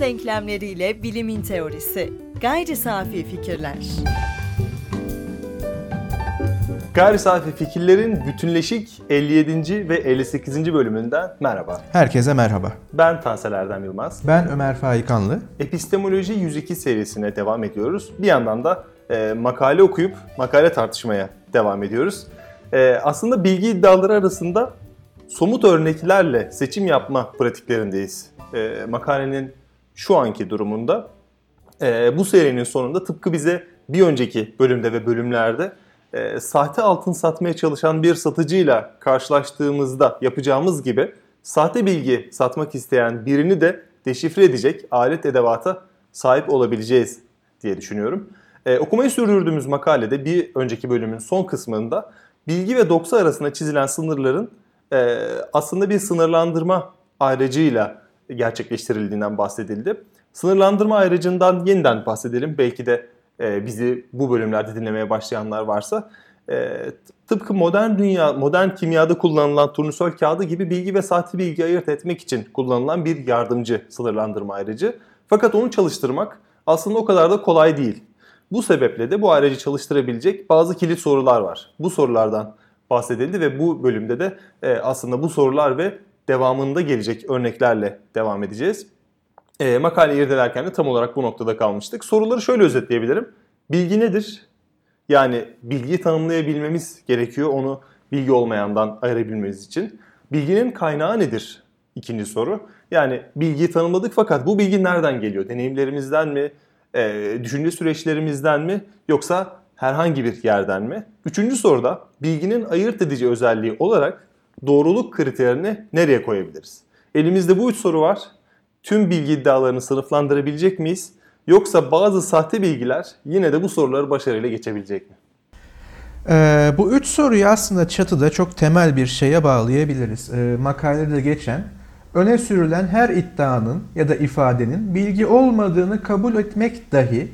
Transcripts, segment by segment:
Denklemleriyle bilimin teorisi. Gayri safi fikirler. Gayri safi fikirlerin bütünleşik 57. ve 58. bölümünden merhaba. Herkese merhaba. Ben Tansel Erdem Yılmaz. Ben Ömer Faikanlı. Epistemoloji 102 serisine devam ediyoruz. Bir yandan da e, makale okuyup makale tartışmaya devam ediyoruz. E, aslında bilgi iddiaları arasında somut örneklerle seçim yapma pratiklerindeyiz. E, makalenin şu anki durumunda e, bu serinin sonunda tıpkı bize bir önceki bölümde ve bölümlerde e, sahte altın satmaya çalışan bir satıcıyla karşılaştığımızda yapacağımız gibi sahte bilgi satmak isteyen birini de deşifre edecek alet edevata sahip olabileceğiz diye düşünüyorum. E, okumayı sürdürdüğümüz makalede bir önceki bölümün son kısmında bilgi ve doksa arasında çizilen sınırların e, aslında bir sınırlandırma ayrıcıyla gerçekleştirildiğinden bahsedildi. Sınırlandırma ayrıcından yeniden bahsedelim. Belki de e, bizi bu bölümlerde dinlemeye başlayanlar varsa. E, tıpkı modern dünya, modern kimyada kullanılan turnusol kağıdı gibi bilgi ve sahte bilgi ayırt etmek için kullanılan bir yardımcı sınırlandırma ayrıcı. Fakat onu çalıştırmak aslında o kadar da kolay değil. Bu sebeple de bu aracı çalıştırabilecek bazı kilit sorular var. Bu sorulardan bahsedildi ve bu bölümde de e, aslında bu sorular ve devamında gelecek örneklerle devam edeceğiz. E, makale irdelerken de tam olarak bu noktada kalmıştık. Soruları şöyle özetleyebilirim. Bilgi nedir? Yani bilgiyi tanımlayabilmemiz gerekiyor onu bilgi olmayandan ayırabilmemiz için. Bilginin kaynağı nedir? İkinci soru. Yani bilgiyi tanımladık fakat bu bilgi nereden geliyor? Deneyimlerimizden mi? E, düşünce süreçlerimizden mi? Yoksa herhangi bir yerden mi? Üçüncü soruda bilginin ayırt edici özelliği olarak doğruluk kriterini nereye koyabiliriz? Elimizde bu üç soru var. Tüm bilgi iddialarını sınıflandırabilecek miyiz? Yoksa bazı sahte bilgiler yine de bu soruları başarıyla geçebilecek mi? Ee, bu üç soruyu aslında çatıda çok temel bir şeye bağlayabiliriz. Ee, makalede geçen öne sürülen her iddianın ya da ifadenin bilgi olmadığını kabul etmek dahi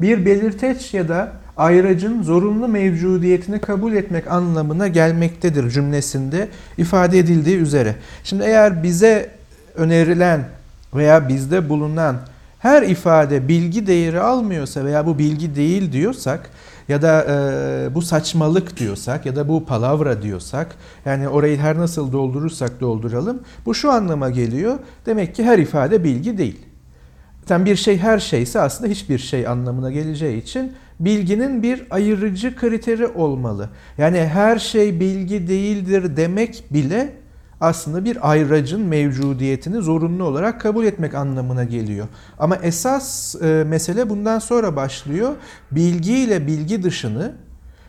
bir belirteç ya da ayracın zorunlu mevcudiyetini kabul etmek anlamına gelmektedir cümlesinde ifade edildiği üzere. Şimdi eğer bize önerilen veya bizde bulunan her ifade bilgi değeri almıyorsa veya bu bilgi değil diyorsak ya da e, bu saçmalık diyorsak ya da bu palavra diyorsak yani orayı her nasıl doldurursak dolduralım bu şu anlama geliyor. Demek ki her ifade bilgi değil. Zaten bir şey her şeyse aslında hiçbir şey anlamına geleceği için bilginin bir ayırıcı kriteri olmalı. Yani her şey bilgi değildir demek bile aslında bir ayracın mevcudiyetini zorunlu olarak kabul etmek anlamına geliyor. Ama esas e, mesele bundan sonra başlıyor. Bilgi ile bilgi dışını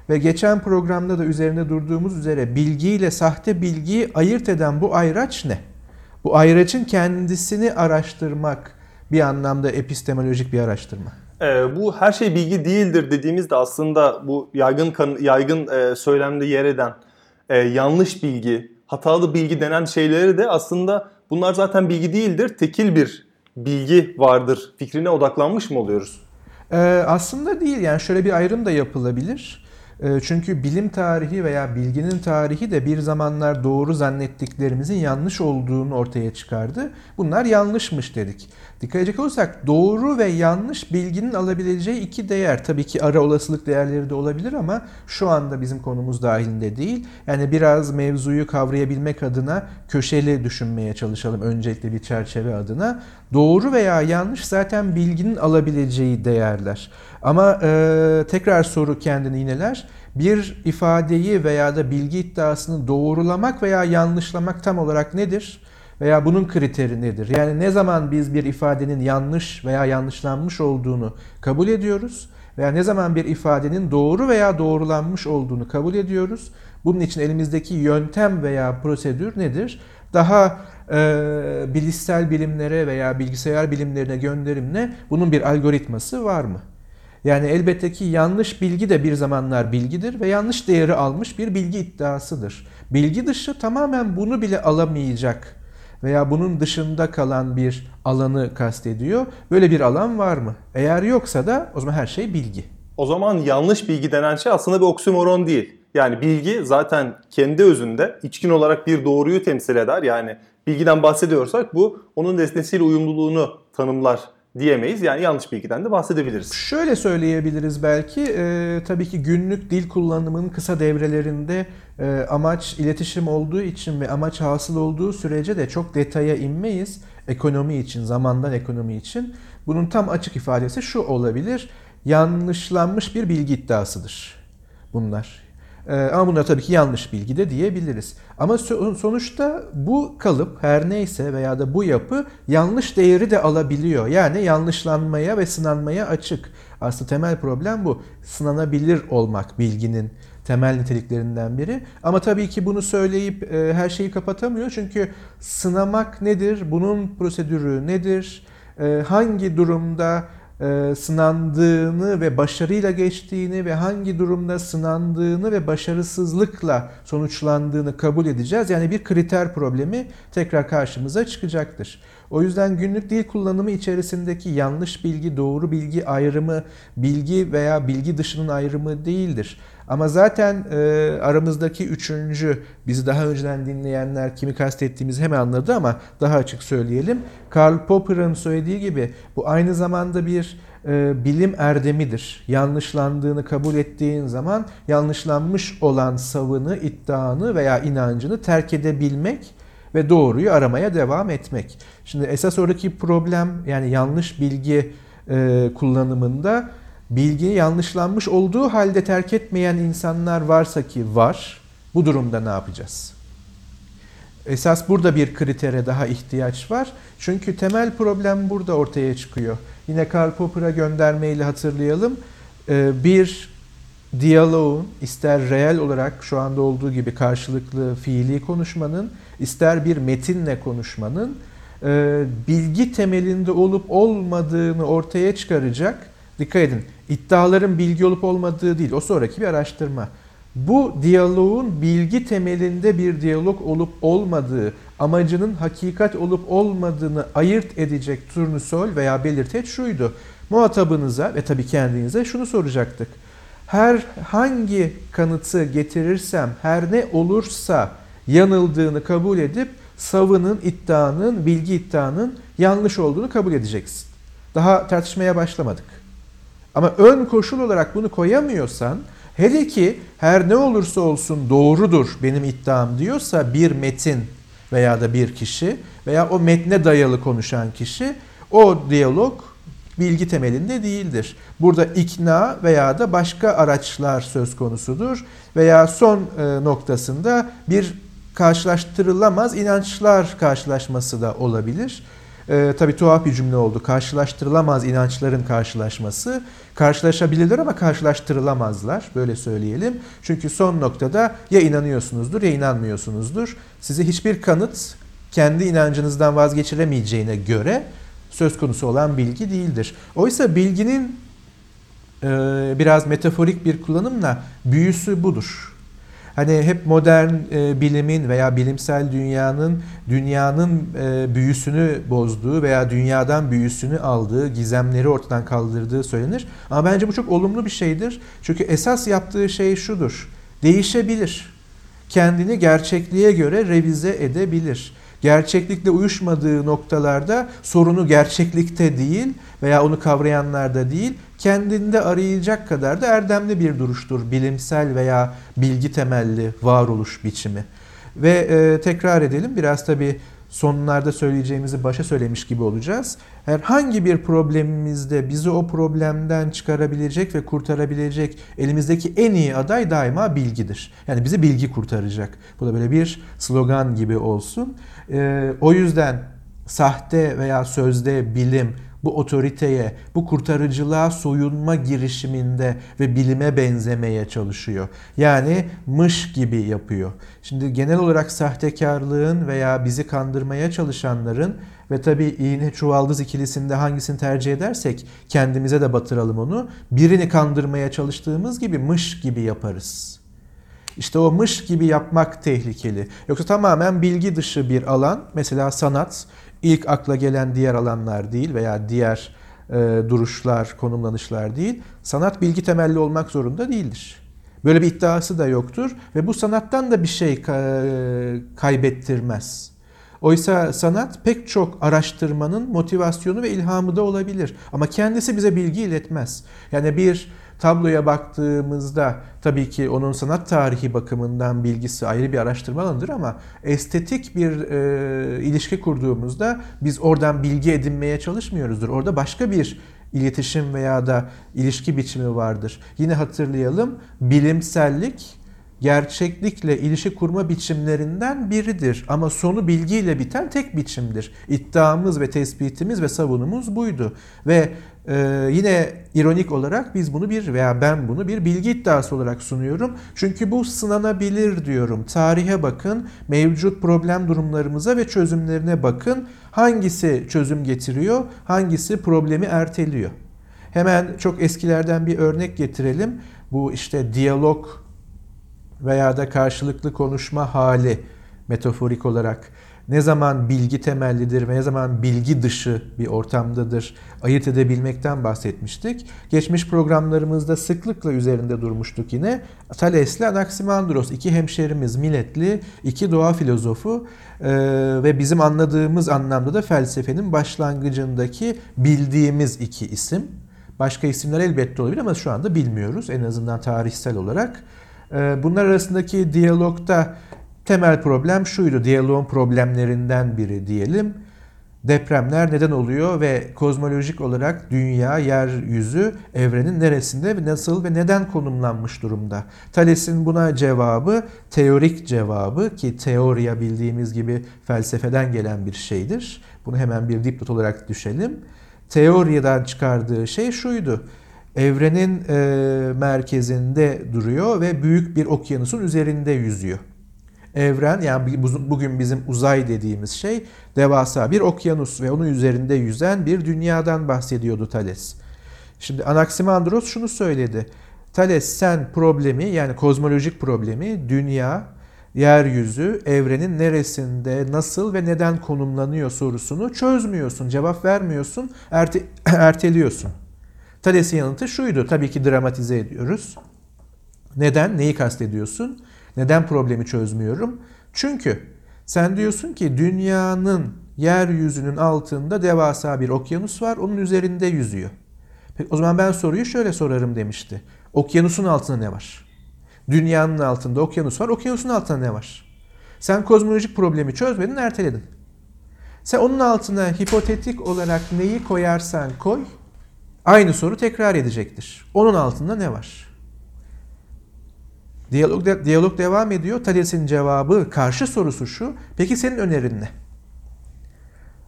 ve geçen programda da üzerinde durduğumuz üzere bilgi ile sahte bilgiyi ayırt eden bu ayraç ne? Bu ayraçın kendisini araştırmak bir anlamda epistemolojik bir araştırma. Ee, bu her şey bilgi değildir dediğimizde aslında bu yaygın yaygın e, söylemde yer eden e, yanlış bilgi, hatalı bilgi denen şeyleri de aslında bunlar zaten bilgi değildir, tekil bir bilgi vardır fikrine odaklanmış mı oluyoruz? Ee, aslında değil yani şöyle bir ayrım da yapılabilir. Ee, çünkü bilim tarihi veya bilginin tarihi de bir zamanlar doğru zannettiklerimizin yanlış olduğunu ortaya çıkardı. Bunlar yanlışmış dedik. Dikkat edecek olursak doğru ve yanlış bilginin alabileceği iki değer. Tabii ki ara olasılık değerleri de olabilir ama şu anda bizim konumuz dahilinde değil. Yani biraz mevzuyu kavrayabilmek adına köşeli düşünmeye çalışalım öncelikle bir çerçeve adına. Doğru veya yanlış zaten bilginin alabileceği değerler. Ama e, tekrar soru kendini yineler. Bir ifadeyi veya da bilgi iddiasını doğrulamak veya yanlışlamak tam olarak nedir? Veya bunun kriteri nedir? Yani ne zaman biz bir ifadenin yanlış veya yanlışlanmış olduğunu kabul ediyoruz veya ne zaman bir ifadenin doğru veya doğrulanmış olduğunu kabul ediyoruz. Bunun için elimizdeki yöntem veya prosedür nedir? Daha e, bilişsel bilimlere veya bilgisayar bilimlerine gönderimle bunun bir algoritması var mı? Yani elbette ki yanlış bilgi de bir zamanlar bilgidir ve yanlış değeri almış bir bilgi iddiasıdır. Bilgi dışı tamamen bunu bile alamayacak veya bunun dışında kalan bir alanı kastediyor. Böyle bir alan var mı? Eğer yoksa da o zaman her şey bilgi. O zaman yanlış bilgi denen şey aslında bir oksimoron değil. Yani bilgi zaten kendi özünde içkin olarak bir doğruyu temsil eder. Yani bilgiden bahsediyorsak bu onun nesnesiyle uyumluluğunu tanımlar diyemeyiz. Yani yanlış bilgiden de bahsedebiliriz. Şöyle söyleyebiliriz belki. E, tabii ki günlük dil kullanımının kısa devrelerinde e, amaç iletişim olduğu için ve amaç hasıl olduğu sürece de çok detaya inmeyiz. Ekonomi için, zamandan ekonomi için. Bunun tam açık ifadesi şu olabilir. Yanlışlanmış bir bilgi iddiasıdır bunlar. Ee, ama bunlar tabii ki yanlış bilgi de diyebiliriz. Ama sonuçta bu kalıp her neyse veya da bu yapı yanlış değeri de alabiliyor. Yani yanlışlanmaya ve sınanmaya açık. Aslında temel problem bu. Sınanabilir olmak bilginin temel niteliklerinden biri. Ama tabii ki bunu söyleyip e, her şeyi kapatamıyor. Çünkü sınamak nedir? Bunun prosedürü nedir? E, hangi durumda e, sınandığını ve başarıyla geçtiğini ve hangi durumda sınandığını ve başarısızlıkla sonuçlandığını kabul edeceğiz. Yani bir kriter problemi tekrar karşımıza çıkacaktır. O yüzden günlük dil kullanımı içerisindeki yanlış bilgi, doğru bilgi ayrımı, bilgi veya bilgi dışının ayrımı değildir. Ama zaten e, aramızdaki üçüncü, bizi daha önceden dinleyenler kimi kastettiğimizi hemen anladı ama daha açık söyleyelim. Karl Popper'ın söylediği gibi bu aynı zamanda bir e, bilim erdemidir. Yanlışlandığını kabul ettiğin zaman yanlışlanmış olan savını, iddianı veya inancını terk edebilmek ve doğruyu aramaya devam etmek. Şimdi esas oradaki problem yani yanlış bilgi e, kullanımında bilgiyi yanlışlanmış olduğu halde terk etmeyen insanlar varsa ki var. Bu durumda ne yapacağız? Esas burada bir kritere daha ihtiyaç var. Çünkü temel problem burada ortaya çıkıyor. Yine Karl Popper'a göndermeyle hatırlayalım. Ee, bir diyaloğun ister reel olarak şu anda olduğu gibi karşılıklı fiili konuşmanın, ister bir metinle konuşmanın e, bilgi temelinde olup olmadığını ortaya çıkaracak. Dikkat edin, iddiaların bilgi olup olmadığı değil, o sonraki bir araştırma. Bu diyaloğun bilgi temelinde bir diyalog olup olmadığı, amacının hakikat olup olmadığını ayırt edecek turnusol veya belirteç şuydu. Muhatabınıza ve tabii kendinize şunu soracaktık. Her hangi kanıtı getirirsem, her ne olursa yanıldığını kabul edip savının, iddianın, bilgi iddianın yanlış olduğunu kabul edeceksin. Daha tartışmaya başlamadık. Ama ön koşul olarak bunu koyamıyorsan hele ki her ne olursa olsun doğrudur benim iddiam diyorsa bir metin veya da bir kişi veya o metne dayalı konuşan kişi o diyalog bilgi temelinde değildir. Burada ikna veya da başka araçlar söz konusudur veya son e, noktasında bir karşılaştırılamaz inançlar karşılaşması da olabilir. E, tabii tuhaf bir cümle oldu. Karşılaştırılamaz inançların karşılaşması. Karşılaşabilirler ama karşılaştırılamazlar. Böyle söyleyelim. Çünkü son noktada ya inanıyorsunuzdur ya inanmıyorsunuzdur. Size hiçbir kanıt kendi inancınızdan vazgeçiremeyeceğine göre söz konusu olan bilgi değildir. Oysa bilginin e, biraz metaforik bir kullanımla büyüsü budur. Hani hep modern e, bilimin veya bilimsel dünyanın dünyanın e, büyüsünü bozduğu veya dünyadan büyüsünü aldığı, gizemleri ortadan kaldırdığı söylenir. Ama bence bu çok olumlu bir şeydir. Çünkü esas yaptığı şey şudur. Değişebilir. Kendini gerçekliğe göre revize edebilir gerçeklikle uyuşmadığı noktalarda sorunu gerçeklikte değil veya onu kavrayanlarda değil, kendinde arayacak kadar da erdemli bir duruştur bilimsel veya bilgi temelli varoluş biçimi. Ve e, tekrar edelim biraz tabi sonlarda söyleyeceğimizi başa söylemiş gibi olacağız. Herhangi bir problemimizde bizi o problemden çıkarabilecek ve kurtarabilecek elimizdeki en iyi aday daima bilgidir. Yani bizi bilgi kurtaracak. Bu da böyle bir slogan gibi olsun. Ee, o yüzden sahte veya sözde bilim bu otoriteye, bu kurtarıcılığa soyunma girişiminde ve bilime benzemeye çalışıyor. Yani mış gibi yapıyor. Şimdi genel olarak sahtekarlığın veya bizi kandırmaya çalışanların ve tabii iğne çuvaldız ikilisinde hangisini tercih edersek kendimize de batıralım onu. Birini kandırmaya çalıştığımız gibi mış gibi yaparız. İşte o mış gibi yapmak tehlikeli. Yoksa tamamen bilgi dışı bir alan, mesela sanat, ilk akla gelen diğer alanlar değil veya diğer e, duruşlar, konumlanışlar değil. Sanat bilgi temelli olmak zorunda değildir. Böyle bir iddiası da yoktur ve bu sanattan da bir şey kaybettirmez. Oysa sanat pek çok araştırmanın motivasyonu ve ilhamı da olabilir. Ama kendisi bize bilgi iletmez. Yani bir tabloya baktığımızda tabii ki onun sanat tarihi bakımından bilgisi ayrı bir araştırma alanıdır ama estetik bir e, ilişki kurduğumuzda biz oradan bilgi edinmeye çalışmıyoruzdur. Orada başka bir iletişim veya da ilişki biçimi vardır. Yine hatırlayalım bilimsellik gerçeklikle ilişki kurma biçimlerinden biridir. Ama sonu bilgiyle biten tek biçimdir. İddiamız ve tespitimiz ve savunumuz buydu. Ve ee, yine ironik olarak biz bunu bir veya ben bunu bir bilgi iddiası olarak sunuyorum. Çünkü bu sınanabilir diyorum. Tarihe bakın, mevcut problem durumlarımıza ve çözümlerine bakın. Hangisi çözüm getiriyor, hangisi problemi erteliyor. Hemen çok eskilerden bir örnek getirelim. Bu işte diyalog veya da karşılıklı konuşma hali metaforik olarak ne zaman bilgi temellidir ve ne zaman bilgi dışı bir ortamdadır ayırt edebilmekten bahsetmiştik. Geçmiş programlarımızda sıklıkla üzerinde durmuştuk yine. Thales ile Anaximandros iki hemşerimiz, milletli, iki doğa filozofu e, ve bizim anladığımız anlamda da felsefenin başlangıcındaki bildiğimiz iki isim. Başka isimler elbette olabilir ama şu anda bilmiyoruz en azından tarihsel olarak. E, bunlar arasındaki diyalogda Temel problem şuydu, diyaloğun problemlerinden biri diyelim. Depremler neden oluyor ve kozmolojik olarak dünya, yeryüzü, evrenin neresinde ve nasıl ve neden konumlanmış durumda? Thales'in buna cevabı teorik cevabı ki teoriya bildiğimiz gibi felsefeden gelen bir şeydir. Bunu hemen bir dipnot olarak düşelim. Teoriden çıkardığı şey şuydu. Evrenin e, merkezinde duruyor ve büyük bir okyanusun üzerinde yüzüyor. Evren yani bugün bizim uzay dediğimiz şey devasa bir okyanus ve onun üzerinde yüzen bir dünyadan bahsediyordu Thales. Şimdi Anaximandros şunu söyledi. Thales sen problemi yani kozmolojik problemi dünya, yeryüzü, evrenin neresinde, nasıl ve neden konumlanıyor sorusunu çözmüyorsun, cevap vermiyorsun, erte erteliyorsun. Thales'in yanıtı şuydu, tabii ki dramatize ediyoruz. Neden, neyi kastediyorsun? Neden problemi çözmüyorum? Çünkü sen diyorsun ki dünyanın yeryüzünün altında devasa bir okyanus var, onun üzerinde yüzüyor. Peki, o zaman ben soruyu şöyle sorarım demişti. Okyanusun altında ne var? Dünyanın altında okyanus var, okyanusun altında ne var? Sen kozmolojik problemi çözmedin, erteledin. Sen onun altına hipotetik olarak neyi koyarsan koy, aynı soru tekrar edecektir. Onun altında ne var? Diyalog, de, diyalog devam ediyor. Thales'in cevabı, karşı sorusu şu. Peki senin önerin ne?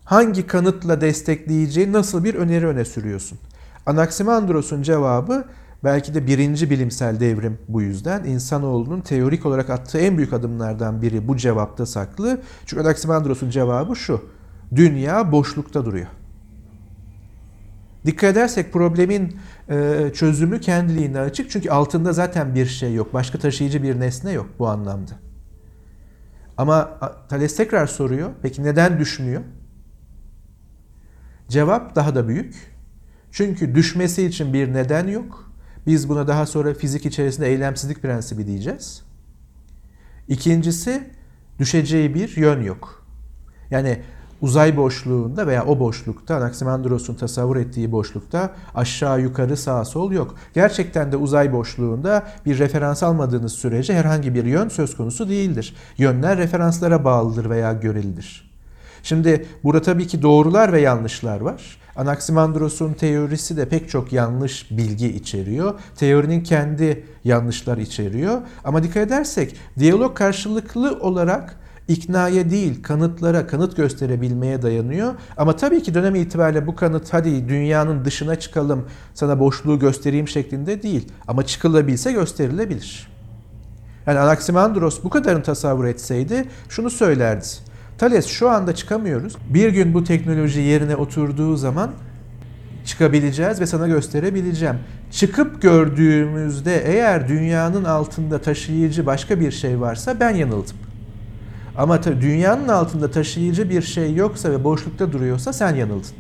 Hangi kanıtla destekleyeceği nasıl bir öneri öne sürüyorsun? Anaximandros'un cevabı belki de birinci bilimsel devrim bu yüzden. insanoğlunun teorik olarak attığı en büyük adımlardan biri bu cevapta saklı. Çünkü Anaximandros'un cevabı şu. Dünya boşlukta duruyor. Dikkat edersek problemin çözümü kendiliğinden açık. Çünkü altında zaten bir şey yok. Başka taşıyıcı bir nesne yok bu anlamda. Ama Thales tekrar soruyor. Peki neden düşmüyor? Cevap daha da büyük. Çünkü düşmesi için bir neden yok. Biz buna daha sonra fizik içerisinde eylemsizlik prensibi diyeceğiz. İkincisi düşeceği bir yön yok. Yani uzay boşluğunda veya o boşlukta Anaximandros'un tasavvur ettiği boşlukta aşağı yukarı sağ sol yok. Gerçekten de uzay boşluğunda bir referans almadığınız sürece herhangi bir yön söz konusu değildir. Yönler referanslara bağlıdır veya görelidir. Şimdi burada tabii ki doğrular ve yanlışlar var. Anaximandros'un teorisi de pek çok yanlış bilgi içeriyor. Teorinin kendi yanlışlar içeriyor. Ama dikkat edersek diyalog karşılıklı olarak iknaya değil kanıtlara, kanıt gösterebilmeye dayanıyor. Ama tabii ki dönem itibariyle bu kanıt hadi dünyanın dışına çıkalım sana boşluğu göstereyim şeklinde değil. Ama çıkılabilse gösterilebilir. Yani Anaximandros bu kadarını tasavvur etseydi şunu söylerdi. Thales şu anda çıkamıyoruz. Bir gün bu teknoloji yerine oturduğu zaman çıkabileceğiz ve sana gösterebileceğim. Çıkıp gördüğümüzde eğer dünyanın altında taşıyıcı başka bir şey varsa ben yanıldım. Ama tabii dünyanın altında taşıyıcı bir şey yoksa ve boşlukta duruyorsa sen yanıldın.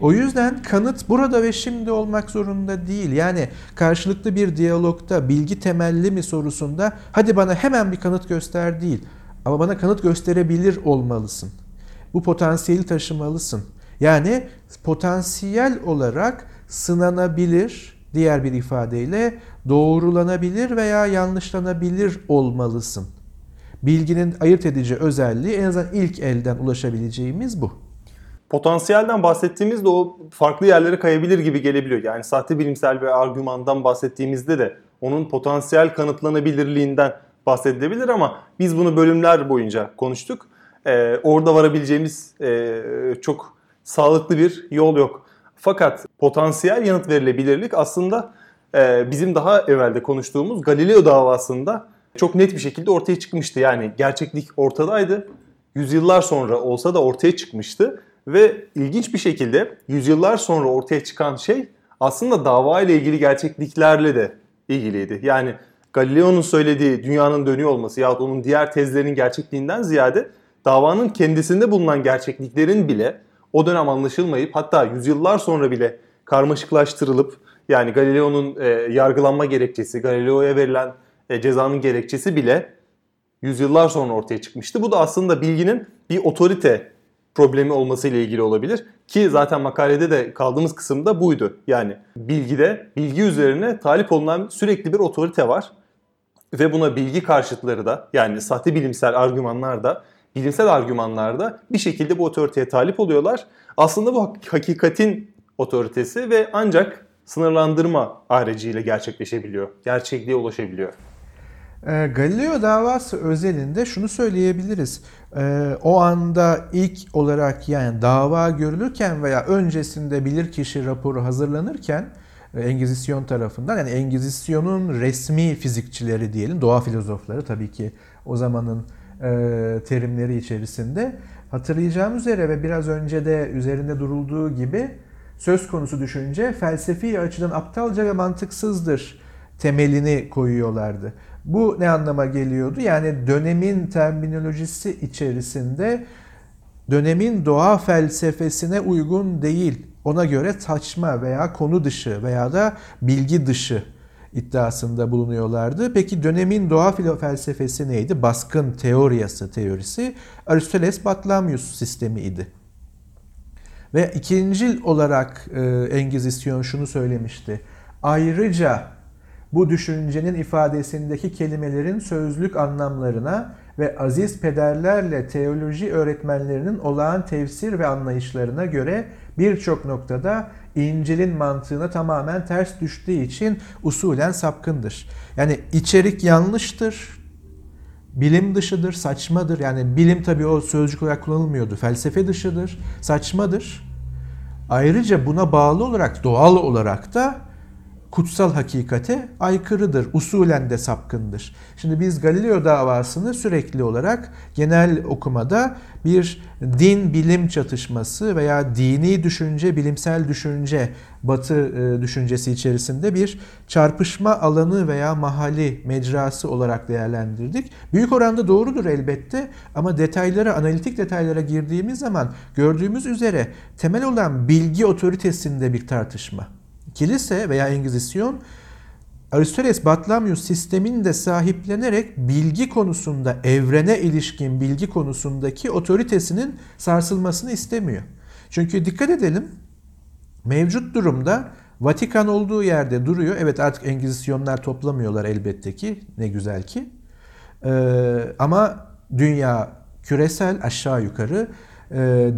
O yüzden kanıt burada ve şimdi olmak zorunda değil. Yani karşılıklı bir diyalogta bilgi temelli mi sorusunda hadi bana hemen bir kanıt göster değil. Ama bana kanıt gösterebilir olmalısın. Bu potansiyeli taşımalısın. Yani potansiyel olarak sınanabilir, diğer bir ifadeyle doğrulanabilir veya yanlışlanabilir olmalısın. Bilginin ayırt edici özelliği en azından ilk elden ulaşabileceğimiz bu. Potansiyelden bahsettiğimizde o farklı yerlere kayabilir gibi gelebiliyor. Yani sahte bilimsel bir argümandan bahsettiğimizde de onun potansiyel kanıtlanabilirliğinden bahsedilebilir ama biz bunu bölümler boyunca konuştuk. Ee, orada varabileceğimiz e, çok sağlıklı bir yol yok. Fakat potansiyel yanıt verilebilirlik aslında e, bizim daha evvelde konuştuğumuz Galileo davasında çok net bir şekilde ortaya çıkmıştı. Yani gerçeklik ortadaydı. Yüzyıllar sonra olsa da ortaya çıkmıştı. Ve ilginç bir şekilde yüzyıllar sonra ortaya çıkan şey aslında dava ile ilgili gerçekliklerle de ilgiliydi. Yani Galileo'nun söylediği dünyanın dönüyor olması yahut onun diğer tezlerinin gerçekliğinden ziyade davanın kendisinde bulunan gerçekliklerin bile o dönem anlaşılmayıp hatta yüzyıllar sonra bile karmaşıklaştırılıp yani Galileo'nun e, yargılanma gerekçesi, Galileo'ya verilen cezanın gerekçesi bile yüzyıllar sonra ortaya çıkmıştı. Bu da aslında bilginin bir otorite problemi olması ile ilgili olabilir. Ki zaten makalede de kaldığımız kısımda buydu. Yani bilgide, bilgi üzerine talip olunan sürekli bir otorite var. Ve buna bilgi karşıtları da yani sahte bilimsel argümanlar da bilimsel argümanlarda bir şekilde bu otoriteye talip oluyorlar. Aslında bu hakikatin otoritesi ve ancak sınırlandırma aracıyla gerçekleşebiliyor. Gerçekliğe ulaşabiliyor. Ee, Galileo davası özelinde şunu söyleyebiliriz. Ee, o anda ilk olarak yani dava görülürken veya öncesinde bilirkişi raporu hazırlanırken e, Engizisyon tarafından yani Engizisyon'un resmi fizikçileri diyelim, doğa filozofları tabii ki o zamanın e, terimleri içerisinde hatırlayacağım üzere ve biraz önce de üzerinde durulduğu gibi söz konusu düşünce felsefi açıdan aptalca ve mantıksızdır temelini koyuyorlardı. Bu ne anlama geliyordu? Yani dönemin terminolojisi içerisinde dönemin doğa felsefesine uygun değil. Ona göre saçma veya konu dışı veya da bilgi dışı iddiasında bulunuyorlardı. Peki dönemin doğa felsefesi neydi? Baskın teoriyası teorisi Aristoteles Batlamyus sistemiydi. Ve ikincil olarak e, Engizisyon şunu söylemişti. Ayrıca bu düşüncenin ifadesindeki kelimelerin sözlük anlamlarına ve aziz pederlerle teoloji öğretmenlerinin olağan tefsir ve anlayışlarına göre birçok noktada İncil'in mantığına tamamen ters düştüğü için usulen sapkındır. Yani içerik yanlıştır, bilim dışıdır, saçmadır. Yani bilim tabii o sözcük olarak kullanılmıyordu. Felsefe dışıdır, saçmadır. Ayrıca buna bağlı olarak doğal olarak da kutsal hakikate aykırıdır, usulen de sapkındır. Şimdi biz Galileo davasını sürekli olarak genel okumada bir din bilim çatışması veya dini düşünce, bilimsel düşünce, batı e, düşüncesi içerisinde bir çarpışma alanı veya mahalli mecrası olarak değerlendirdik. Büyük oranda doğrudur elbette ama detaylara, analitik detaylara girdiğimiz zaman gördüğümüz üzere temel olan bilgi otoritesinde bir tartışma. Kilise veya Engizisyon Aristoteles Batlamyus sistemini de sahiplenerek bilgi konusunda, evrene ilişkin bilgi konusundaki otoritesinin sarsılmasını istemiyor. Çünkü dikkat edelim, mevcut durumda Vatikan olduğu yerde duruyor. Evet artık Engizisyonlar toplamıyorlar elbette ki, ne güzel ki. Ee, ama dünya küresel aşağı yukarı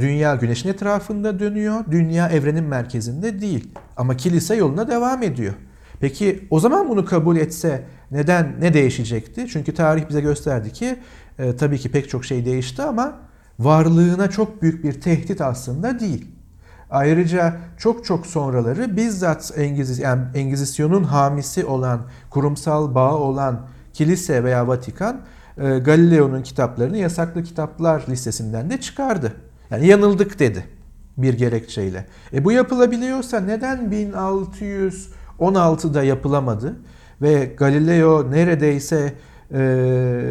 dünya güneşin etrafında dönüyor. Dünya evrenin merkezinde değil. Ama kilise yoluna devam ediyor. Peki o zaman bunu kabul etse neden ne değişecekti? Çünkü tarih bize gösterdi ki e, tabii ki pek çok şey değişti ama varlığına çok büyük bir tehdit aslında değil. Ayrıca çok çok sonraları bizzat Engiziz, yani Engizisyon'un hamisi olan, kurumsal bağı olan kilise veya Vatikan e, Galileo'nun kitaplarını yasaklı kitaplar listesinden de çıkardı. Yani yanıldık dedi bir gerekçeyle. E bu yapılabiliyorsa neden 1616'da yapılamadı? Ve Galileo neredeyse e,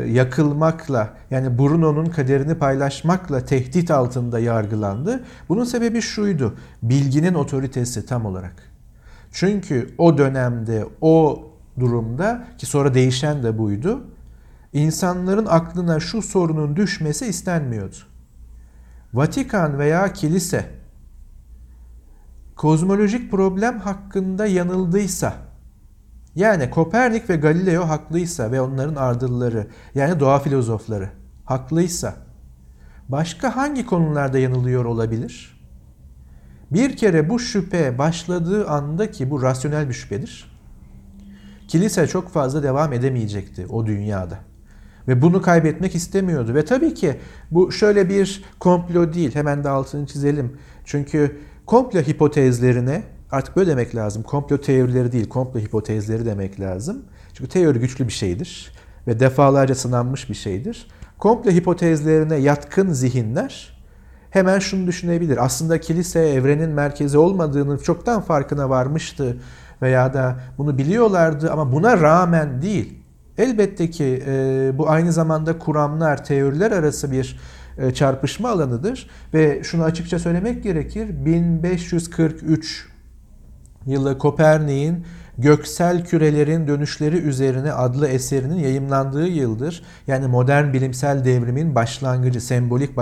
yakılmakla yani Bruno'nun kaderini paylaşmakla tehdit altında yargılandı. Bunun sebebi şuydu. Bilginin otoritesi tam olarak. Çünkü o dönemde o durumda ki sonra değişen de buydu. İnsanların aklına şu sorunun düşmesi istenmiyordu. Vatikan veya kilise kozmolojik problem hakkında yanıldıysa yani Kopernik ve Galileo haklıysa ve onların ardılları yani doğa filozofları haklıysa başka hangi konularda yanılıyor olabilir? Bir kere bu şüphe başladığı anda ki bu rasyonel bir şüphedir. Kilise çok fazla devam edemeyecekti o dünyada. Ve bunu kaybetmek istemiyordu. Ve tabii ki bu şöyle bir komplo değil. Hemen de altını çizelim. Çünkü komplo hipotezlerine artık böyle demek lazım. Komplo teorileri değil, komplo hipotezleri demek lazım. Çünkü teori güçlü bir şeydir ve defalarca sınanmış bir şeydir. Komplo hipotezlerine yatkın zihinler hemen şunu düşünebilir. Aslında kilise evrenin merkezi olmadığını çoktan farkına varmıştı veya da bunu biliyorlardı ama buna rağmen değil. Elbette ki e, bu aynı zamanda kuramlar, teoriler arası bir e, çarpışma alanıdır ve şunu açıkça söylemek gerekir. 1543 yılı Kopernik'in Göksel Kürelerin Dönüşleri Üzerine adlı eserinin yayımlandığı yıldır. Yani modern bilimsel devrimin başlangıcı, sembolik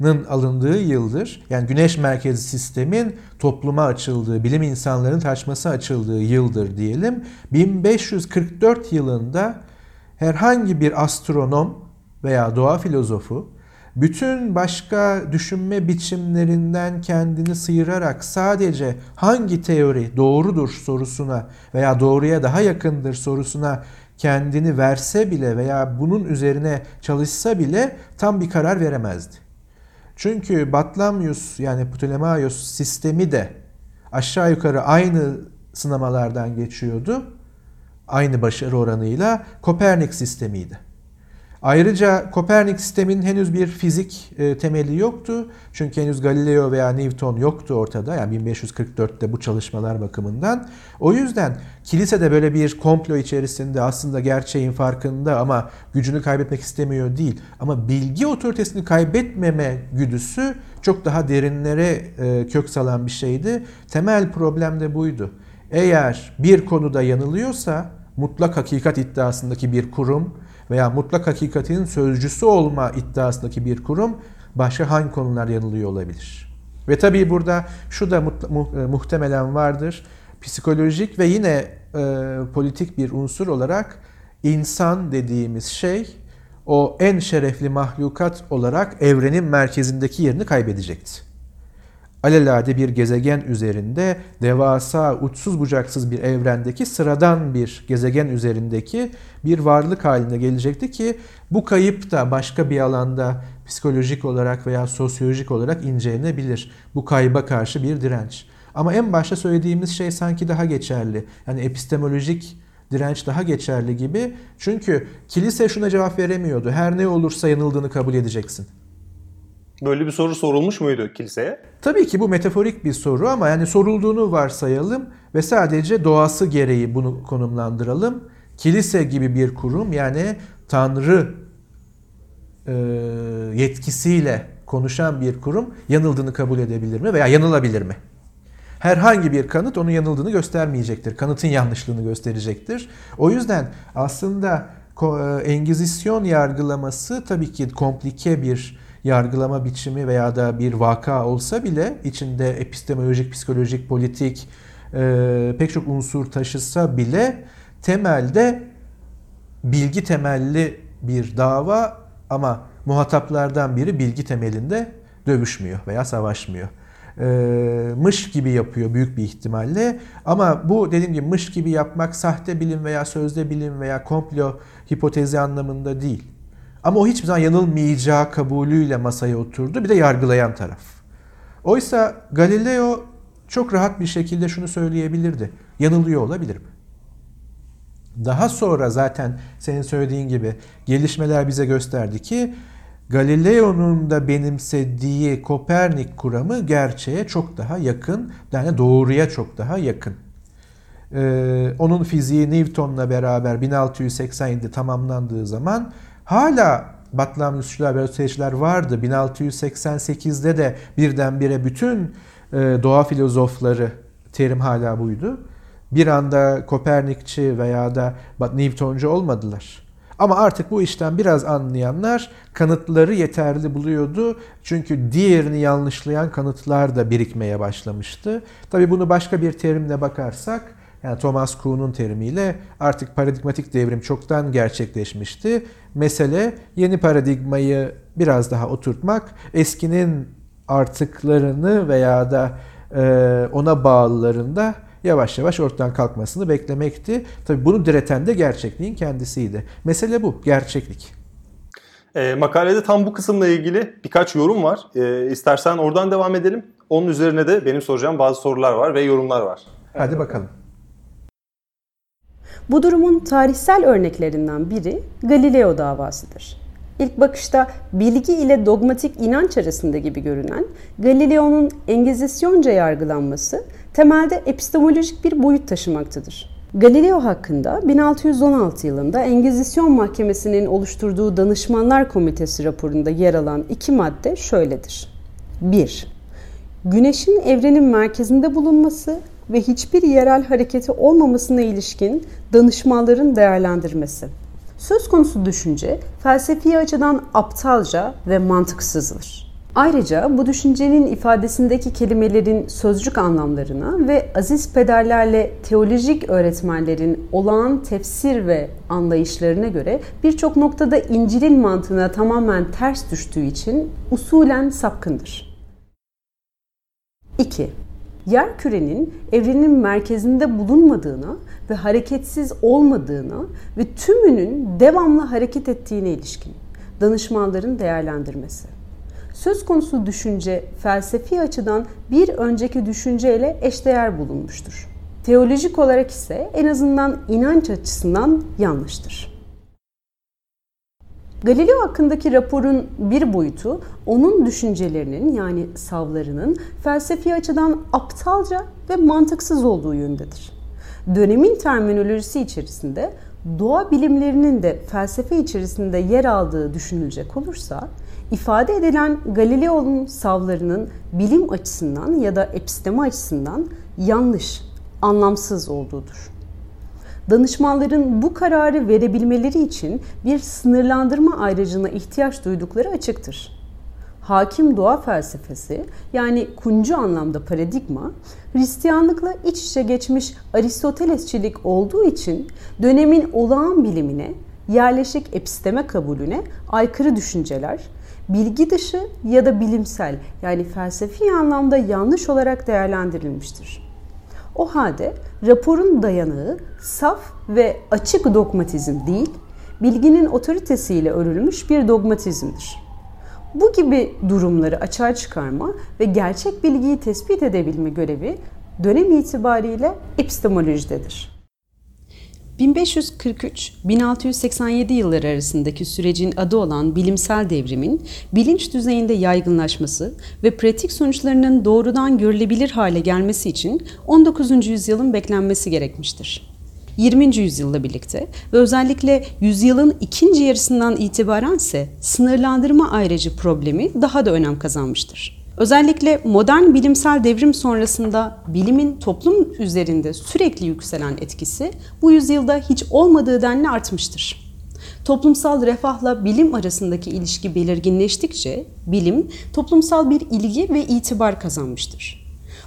başlangıcının alındığı yıldır. Yani güneş merkezi sistemin topluma açıldığı, bilim insanlarının tartışması açıldığı yıldır diyelim. 1544 yılında herhangi bir astronom veya doğa filozofu bütün başka düşünme biçimlerinden kendini sıyırarak sadece hangi teori doğrudur sorusuna veya doğruya daha yakındır sorusuna kendini verse bile veya bunun üzerine çalışsa bile tam bir karar veremezdi. Çünkü Batlamyus yani Ptolemaios sistemi de aşağı yukarı aynı sınamalardan geçiyordu. Aynı başarı oranıyla Kopernik sistemiydi. Ayrıca Kopernik sisteminin henüz bir fizik e, temeli yoktu. Çünkü henüz Galileo veya Newton yoktu ortada. Yani 1544'te bu çalışmalar bakımından. O yüzden kilise de böyle bir komplo içerisinde aslında gerçeğin farkında ama gücünü kaybetmek istemiyor değil. Ama bilgi otoritesini kaybetmeme güdüsü çok daha derinlere e, kök salan bir şeydi. Temel problem de buydu. Eğer bir konuda yanılıyorsa mutlak hakikat iddiasındaki bir kurum veya mutlak hakikatin sözcüsü olma iddiasındaki bir kurum başka hangi konular yanılıyor olabilir? Ve tabii burada şu da e, muhtemelen vardır. Psikolojik ve yine e, politik bir unsur olarak insan dediğimiz şey o en şerefli mahlukat olarak evrenin merkezindeki yerini kaybedecekti alelade bir gezegen üzerinde devasa, uçsuz bucaksız bir evrendeki sıradan bir gezegen üzerindeki bir varlık haline gelecekti ki bu kayıp da başka bir alanda psikolojik olarak veya sosyolojik olarak incelenebilir. Bu kayba karşı bir direnç. Ama en başta söylediğimiz şey sanki daha geçerli. Yani epistemolojik direnç daha geçerli gibi. Çünkü kilise şuna cevap veremiyordu. Her ne olursa yanıldığını kabul edeceksin. Böyle bir soru sorulmuş muydu kiliseye? Tabii ki bu metaforik bir soru ama yani sorulduğunu varsayalım ve sadece doğası gereği bunu konumlandıralım. Kilise gibi bir kurum yani Tanrı e, yetkisiyle konuşan bir kurum yanıldığını kabul edebilir mi veya yanılabilir mi? Herhangi bir kanıt onun yanıldığını göstermeyecektir. Kanıtın yanlışlığını gösterecektir. O yüzden aslında e, Engizisyon yargılaması tabii ki komplike bir yargılama biçimi veya da bir vaka olsa bile içinde epistemolojik, psikolojik, politik e, pek çok unsur taşısa bile temelde bilgi temelli bir dava ama muhataplardan biri bilgi temelinde dövüşmüyor veya savaşmıyor. E, mış gibi yapıyor büyük bir ihtimalle ama bu dediğim gibi mış gibi yapmak sahte bilim veya sözde bilim veya komplo hipotezi anlamında değil. Ama o hiçbir zaman yanılmayacağı kabulüyle masaya oturdu. Bir de yargılayan taraf. Oysa Galileo çok rahat bir şekilde şunu söyleyebilirdi. Yanılıyor olabilir mi? Daha sonra zaten senin söylediğin gibi gelişmeler bize gösterdi ki Galileo'nun da benimsediği Kopernik kuramı gerçeğe çok daha yakın, yani doğruya çok daha yakın. Ee, onun fiziği Newton'la beraber 1687'de tamamlandığı zaman hala Batlamyusçular ve öteciler vardı. 1688'de de birdenbire bütün e, doğa filozofları terim hala buydu. Bir anda Kopernikçi veya da Newtoncu olmadılar. Ama artık bu işten biraz anlayanlar kanıtları yeterli buluyordu. Çünkü diğerini yanlışlayan kanıtlar da birikmeye başlamıştı. Tabii bunu başka bir terimle bakarsak yani Thomas Kuhn'un terimiyle artık paradigmatik devrim çoktan gerçekleşmişti. Mesele yeni paradigmayı biraz daha oturtmak, eskinin artıklarını veya da ona bağlılarında yavaş yavaş ortadan kalkmasını beklemekti. Tabii bunu direten de gerçekliğin kendisiydi. Mesele bu, gerçeklik. E, makalede tam bu kısımla ilgili birkaç yorum var. E, istersen oradan devam edelim. Onun üzerine de benim soracağım bazı sorular var ve yorumlar var. Hadi bakalım. Bu durumun tarihsel örneklerinden biri Galileo davasıdır. İlk bakışta bilgi ile dogmatik inanç arasında gibi görünen Galileo'nun Engizisyonca yargılanması temelde epistemolojik bir boyut taşımaktadır. Galileo hakkında 1616 yılında Engizisyon Mahkemesi'nin oluşturduğu Danışmanlar Komitesi raporunda yer alan iki madde şöyledir. 1. Güneşin evrenin merkezinde bulunması ve hiçbir yerel hareketi olmamasına ilişkin danışmanların değerlendirmesi. Söz konusu düşünce felsefi açıdan aptalca ve mantıksızdır. Ayrıca bu düşüncenin ifadesindeki kelimelerin sözcük anlamlarına ve aziz pederlerle teolojik öğretmenlerin olağan tefsir ve anlayışlarına göre birçok noktada İncil'in mantığına tamamen ters düştüğü için usulen sapkındır. 2 yer kürenin evrenin merkezinde bulunmadığına ve hareketsiz olmadığına ve tümünün devamlı hareket ettiğine ilişkin danışmanların değerlendirmesi. Söz konusu düşünce felsefi açıdan bir önceki düşünceyle eşdeğer bulunmuştur. Teolojik olarak ise en azından inanç açısından yanlıştır. Galileo hakkındaki raporun bir boyutu onun düşüncelerinin yani savlarının felsefi açıdan aptalca ve mantıksız olduğu yöndedir. Dönemin terminolojisi içerisinde doğa bilimlerinin de felsefe içerisinde yer aldığı düşünülecek olursa ifade edilen Galileo'nun savlarının bilim açısından ya da episteme açısından yanlış, anlamsız olduğudur danışmanların bu kararı verebilmeleri için bir sınırlandırma ayrıcına ihtiyaç duydukları açıktır. Hakim doğa felsefesi yani kuncu anlamda paradigma, Hristiyanlıkla iç içe geçmiş Aristotelesçilik olduğu için dönemin olağan bilimine, yerleşik episteme kabulüne aykırı düşünceler, bilgi dışı ya da bilimsel yani felsefi anlamda yanlış olarak değerlendirilmiştir. O halde raporun dayanığı saf ve açık dogmatizm değil, bilginin otoritesiyle örülmüş bir dogmatizmdir. Bu gibi durumları açığa çıkarma ve gerçek bilgiyi tespit edebilme görevi dönem itibariyle epistemolojidedir. 1543-1687 yılları arasındaki sürecin adı olan bilimsel devrimin bilinç düzeyinde yaygınlaşması ve pratik sonuçlarının doğrudan görülebilir hale gelmesi için 19. yüzyılın beklenmesi gerekmiştir. 20. yüzyılla birlikte ve özellikle yüzyılın ikinci yarısından itibaren ise sınırlandırma ayrıcı problemi daha da önem kazanmıştır. Özellikle modern bilimsel devrim sonrasında bilimin toplum üzerinde sürekli yükselen etkisi bu yüzyılda hiç olmadığı denli artmıştır. Toplumsal refahla bilim arasındaki ilişki belirginleştikçe bilim toplumsal bir ilgi ve itibar kazanmıştır.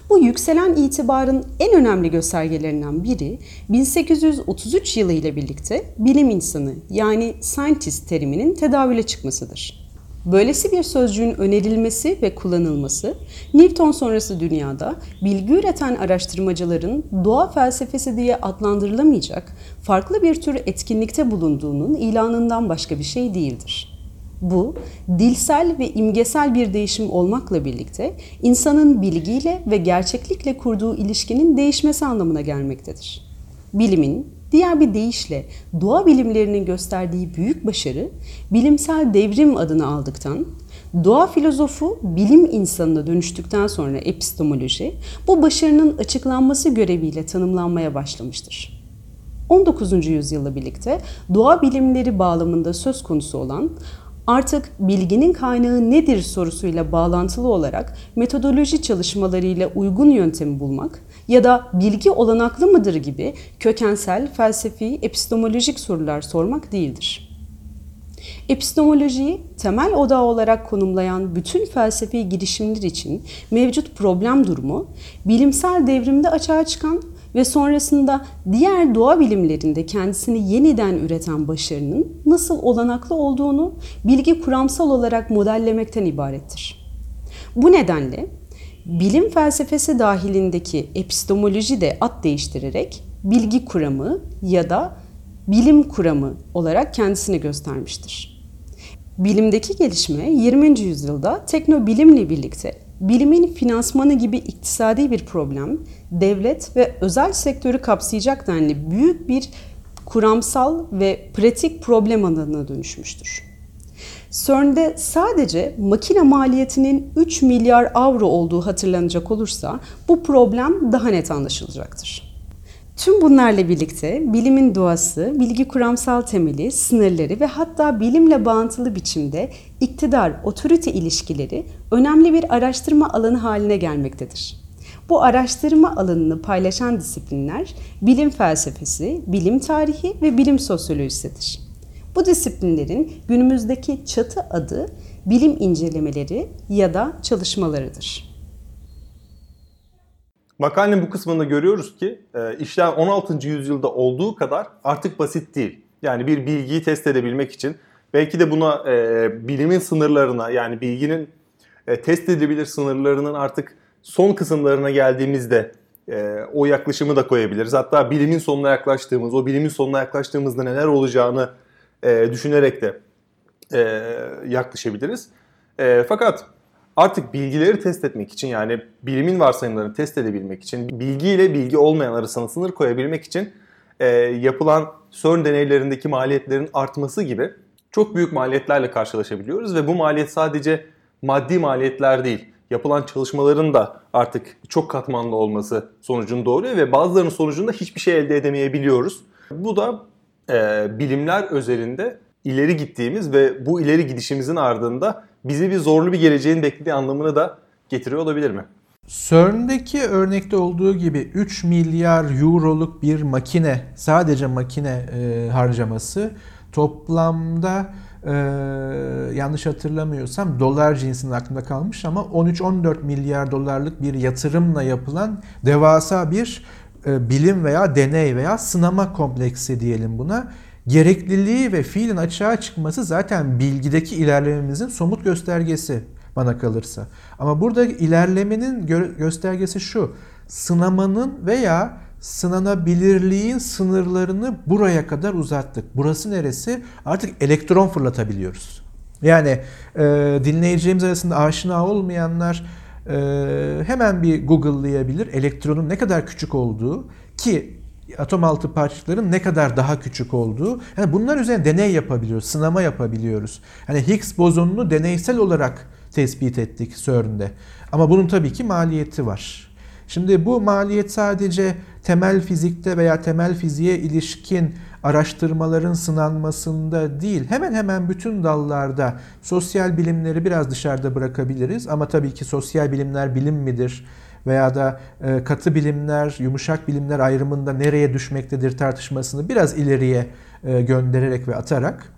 Bu yükselen itibarın en önemli göstergelerinden biri 1833 yılı ile birlikte bilim insanı yani scientist teriminin tedavüle çıkmasıdır. Böylesi bir sözcüğün önerilmesi ve kullanılması, Newton sonrası dünyada bilgi üreten araştırmacıların doğa felsefesi diye adlandırılamayacak farklı bir tür etkinlikte bulunduğunun ilanından başka bir şey değildir. Bu, dilsel ve imgesel bir değişim olmakla birlikte insanın bilgiyle ve gerçeklikle kurduğu ilişkinin değişmesi anlamına gelmektedir. Bilimin, Diğer bir deyişle doğa bilimlerinin gösterdiği büyük başarı bilimsel devrim adını aldıktan, Doğa filozofu bilim insanına dönüştükten sonra epistemoloji bu başarının açıklanması göreviyle tanımlanmaya başlamıştır. 19. yüzyılla birlikte doğa bilimleri bağlamında söz konusu olan artık bilginin kaynağı nedir sorusuyla bağlantılı olarak metodoloji çalışmalarıyla uygun yöntemi bulmak ya da bilgi olanaklı mıdır gibi kökensel, felsefi, epistemolojik sorular sormak değildir. Epistemolojiyi temel odağı olarak konumlayan bütün felsefi girişimler için mevcut problem durumu, bilimsel devrimde açığa çıkan ve sonrasında diğer doğa bilimlerinde kendisini yeniden üreten başarının nasıl olanaklı olduğunu bilgi kuramsal olarak modellemekten ibarettir. Bu nedenle bilim felsefesi dahilindeki epistemoloji de ad değiştirerek bilgi kuramı ya da bilim kuramı olarak kendisini göstermiştir. Bilimdeki gelişme 20. yüzyılda teknobilimle birlikte bilimin finansmanı gibi iktisadi bir problem, devlet ve özel sektörü kapsayacak denli büyük bir kuramsal ve pratik problem alanına dönüşmüştür. CERN'de sadece makine maliyetinin 3 milyar avro olduğu hatırlanacak olursa bu problem daha net anlaşılacaktır. Tüm bunlarla birlikte bilimin doğası, bilgi kuramsal temeli, sınırları ve hatta bilimle bağıntılı biçimde iktidar, otorite ilişkileri önemli bir araştırma alanı haline gelmektedir. Bu araştırma alanını paylaşan disiplinler bilim felsefesi, bilim tarihi ve bilim sosyolojisidir. Bu disiplinlerin günümüzdeki çatı adı bilim incelemeleri ya da çalışmalarıdır. Makalenin bu kısmında görüyoruz ki e, işler 16. yüzyılda olduğu kadar artık basit değil. Yani bir bilgiyi test edebilmek için belki de buna e, bilimin sınırlarına yani bilginin e, test edilebilir sınırlarının artık son kısımlarına geldiğimizde e, o yaklaşımı da koyabiliriz. Hatta bilimin sonuna yaklaştığımız, o bilimin sonuna yaklaştığımızda neler olacağını e, düşünerek de e, yaklaşabiliriz. E, fakat artık bilgileri test etmek için yani bilimin varsayımlarını test edebilmek için, bilgi ile bilgi olmayan arasına sınır koyabilmek için e, yapılan CERN deneylerindeki maliyetlerin artması gibi çok büyük maliyetlerle karşılaşabiliyoruz ve bu maliyet sadece maddi maliyetler değil, yapılan çalışmaların da artık çok katmanlı olması sonucunu doğuruyor ve bazılarının sonucunda hiçbir şey elde edemeyebiliyoruz. Bu da e, bilimler özelinde ileri gittiğimiz ve bu ileri gidişimizin ardında bizi bir zorlu bir geleceğin beklediği anlamını da getiriyor olabilir mi? CERN'deki örnekte olduğu gibi 3 milyar euroluk bir makine, sadece makine e, harcaması toplamda e, yanlış hatırlamıyorsam dolar cinsinin aklımda kalmış ama 13-14 milyar dolarlık bir yatırımla yapılan devasa bir e, bilim veya deney veya sınama kompleksi diyelim buna. Gerekliliği ve fiilin açığa çıkması zaten bilgideki ilerlememizin somut göstergesi bana kalırsa. Ama burada ilerlemenin gö- göstergesi şu. Sınamanın veya sınanabilirliğin sınırlarını buraya kadar uzattık. Burası neresi? Artık elektron fırlatabiliyoruz. Yani e, dinleyeceğimiz arasında aşina olmayanlar e, hemen bir Google'layabilir elektronun ne kadar küçük olduğu ki atom altı parçacıkların ne kadar daha küçük olduğu. Yani bunlar üzerine deney yapabiliyoruz, sınama yapabiliyoruz. Yani Higgs bozonunu deneysel olarak tespit ettik CERN'de. Ama bunun tabii ki maliyeti var. Şimdi bu maliyet sadece temel fizikte veya temel fiziğe ilişkin araştırmaların sınanmasında değil, hemen hemen bütün dallarda sosyal bilimleri biraz dışarıda bırakabiliriz. Ama tabii ki sosyal bilimler bilim midir? Veya da e, katı bilimler, yumuşak bilimler ayrımında nereye düşmektedir tartışmasını biraz ileriye e, göndererek ve atarak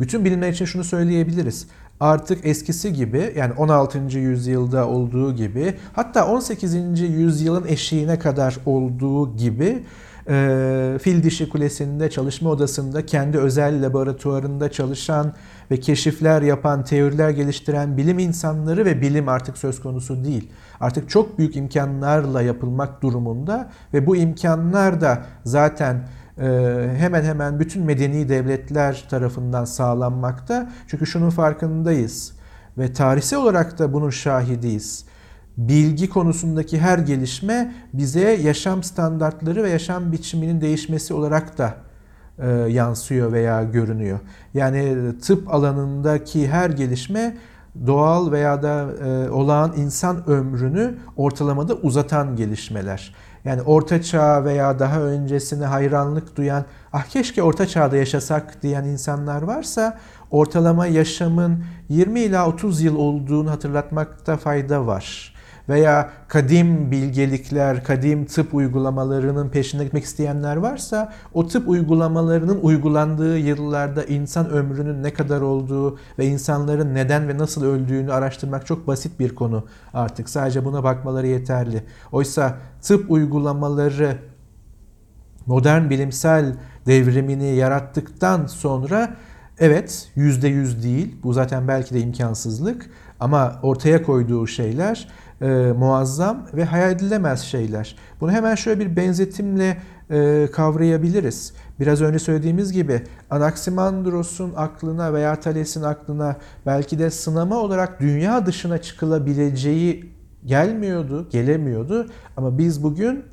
bütün bilimler için şunu söyleyebiliriz. Artık eskisi gibi yani 16. yüzyılda olduğu gibi hatta 18. yüzyılın eşiğine kadar olduğu gibi e, Fil Dişi Kulesi'nde çalışma odasında kendi özel laboratuvarında çalışan ve keşifler yapan, teoriler geliştiren bilim insanları ve bilim artık söz konusu değil. Artık çok büyük imkanlarla yapılmak durumunda ve bu imkanlar da zaten e, hemen hemen bütün medeni devletler tarafından sağlanmakta. Çünkü şunun farkındayız ve tarihsel olarak da bunun şahidiyiz bilgi konusundaki her gelişme bize yaşam standartları ve yaşam biçiminin değişmesi olarak da e, yansıyor veya görünüyor. Yani tıp alanındaki her gelişme doğal veya da e, olağan insan ömrünü ortalamada uzatan gelişmeler. Yani orta çağ veya daha öncesine hayranlık duyan, ah keşke orta çağda yaşasak diyen insanlar varsa ortalama yaşamın 20 ila 30 yıl olduğunu hatırlatmakta fayda var veya kadim bilgelikler, kadim tıp uygulamalarının peşinde gitmek isteyenler varsa o tıp uygulamalarının uygulandığı yıllarda insan ömrünün ne kadar olduğu ve insanların neden ve nasıl öldüğünü araştırmak çok basit bir konu artık. Sadece buna bakmaları yeterli. Oysa tıp uygulamaları modern bilimsel devrimini yarattıktan sonra evet yüzde yüz değil bu zaten belki de imkansızlık ama ortaya koyduğu şeyler e, muazzam ve hayal edilemez şeyler. Bunu hemen şöyle bir benzetimle e, kavrayabiliriz. Biraz önce söylediğimiz gibi Anaximandros'un aklına veya Thales'in aklına belki de sınama olarak dünya dışına çıkılabileceği gelmiyordu, gelemiyordu. Ama biz bugün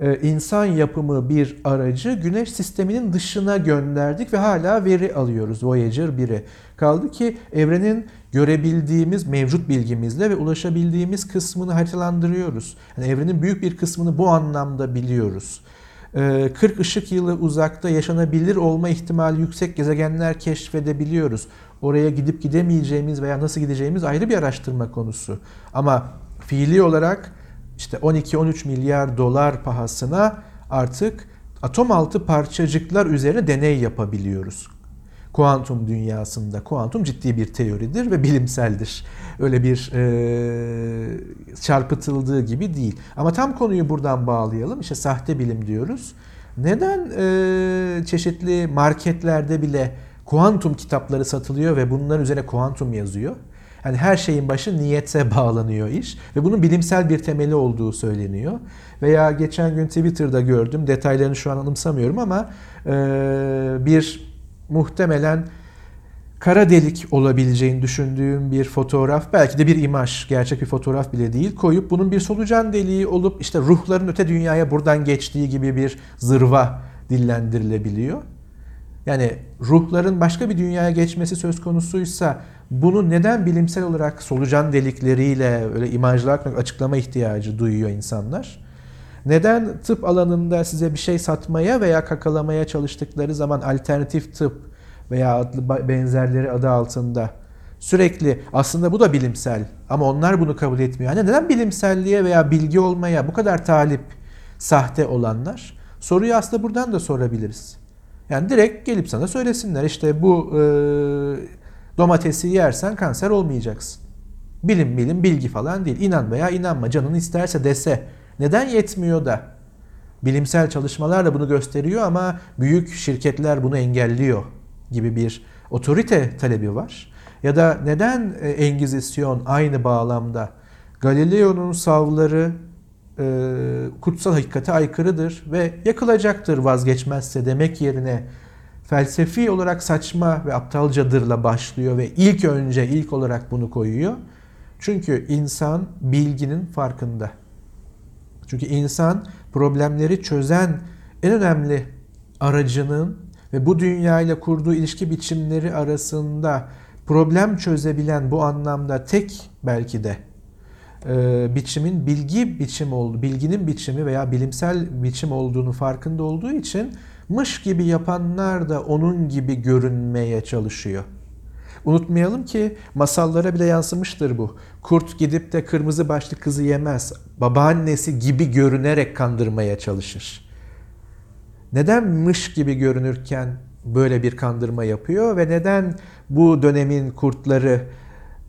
e, insan yapımı bir aracı güneş sisteminin dışına gönderdik ve hala veri alıyoruz Voyager 1'i. Kaldı ki evrenin görebildiğimiz mevcut bilgimizle ve ulaşabildiğimiz kısmını haritalandırıyoruz. Yani evrenin büyük bir kısmını bu anlamda biliyoruz. 40 ee, ışık yılı uzakta yaşanabilir olma ihtimali yüksek gezegenler keşfedebiliyoruz. Oraya gidip gidemeyeceğimiz veya nasıl gideceğimiz ayrı bir araştırma konusu. Ama fiili olarak işte 12-13 milyar dolar pahasına artık atom altı parçacıklar üzerine deney yapabiliyoruz kuantum dünyasında. Kuantum ciddi bir teoridir ve bilimseldir. Öyle bir e, çarpıtıldığı gibi değil. Ama tam konuyu buradan bağlayalım. İşte sahte bilim diyoruz. Neden e, çeşitli marketlerde bile kuantum kitapları satılıyor ve bunların üzerine kuantum yazıyor? Yani her şeyin başı niyete bağlanıyor iş ve bunun bilimsel bir temeli olduğu söyleniyor. Veya geçen gün Twitter'da gördüm, detaylarını şu an anımsamıyorum ama e, bir muhtemelen kara delik olabileceğini düşündüğüm bir fotoğraf, belki de bir imaj, gerçek bir fotoğraf bile değil, koyup bunun bir solucan deliği olup işte ruhların öte dünyaya buradan geçtiği gibi bir zırva dillendirilebiliyor. Yani ruhların başka bir dünyaya geçmesi söz konusuysa bunu neden bilimsel olarak solucan delikleriyle öyle imajlar açıklama ihtiyacı duyuyor insanlar? Neden tıp alanında size bir şey satmaya veya kakalamaya çalıştıkları zaman alternatif tıp veya adlı benzerleri adı altında sürekli aslında bu da bilimsel ama onlar bunu kabul etmiyor. Hani neden bilimselliğe veya bilgi olmaya bu kadar talip sahte olanlar? Soruyu aslında buradan da sorabiliriz. Yani direkt gelip sana söylesinler işte bu e, domatesi yersen kanser olmayacaksın. Bilim bilim bilgi falan değil. İnan veya inanma canın isterse dese neden yetmiyor da? Bilimsel çalışmalar da bunu gösteriyor ama büyük şirketler bunu engelliyor gibi bir otorite talebi var. Ya da neden e, Engizisyon aynı bağlamda Galileo'nun savları e, kutsal hakikate aykırıdır ve yakılacaktır vazgeçmezse demek yerine felsefi olarak saçma ve aptalcadırla başlıyor ve ilk önce ilk olarak bunu koyuyor. Çünkü insan bilginin farkında. Çünkü insan problemleri çözen en önemli aracının ve bu dünya ile kurduğu ilişki biçimleri arasında problem çözebilen bu anlamda tek belki de e, biçimin bilgi biçim oldu, bilginin biçimi veya bilimsel biçim olduğunu farkında olduğu için mış gibi yapanlar da onun gibi görünmeye çalışıyor. Unutmayalım ki masallara bile yansımıştır bu. Kurt gidip de kırmızı başlı kızı yemez. Babaannesi gibi görünerek kandırmaya çalışır. Neden mış gibi görünürken böyle bir kandırma yapıyor ve neden bu dönemin kurtları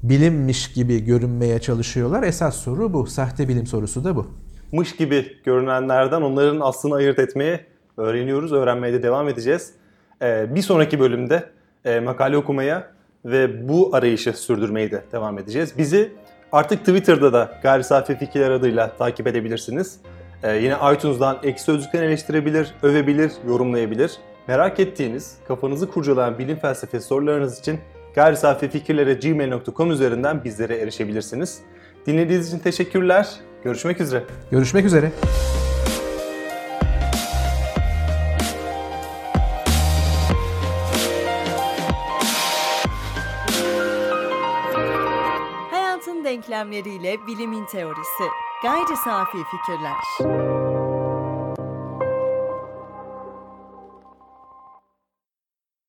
bilimmiş gibi görünmeye çalışıyorlar? Esas soru bu. Sahte bilim sorusu da bu. Mış gibi görünenlerden onların aslını ayırt etmeye öğreniyoruz. Öğrenmeye de devam edeceğiz. Ee, bir sonraki bölümde e, makale okumaya ve bu arayışı sürdürmeyi de devam edeceğiz. Bizi artık Twitter'da da Gayri Safi Fikirler adıyla takip edebilirsiniz. Ee, yine iTunes'dan ek sözlükten eleştirebilir, övebilir, yorumlayabilir. Merak ettiğiniz, kafanızı kurcalayan bilim felsefesi sorularınız için gayri safi fikirlere gmail.com üzerinden bizlere erişebilirsiniz. Dinlediğiniz için teşekkürler. Görüşmek üzere. Görüşmek üzere. Denklemleriyle bilimin teorisi. Gayri safi fikirler.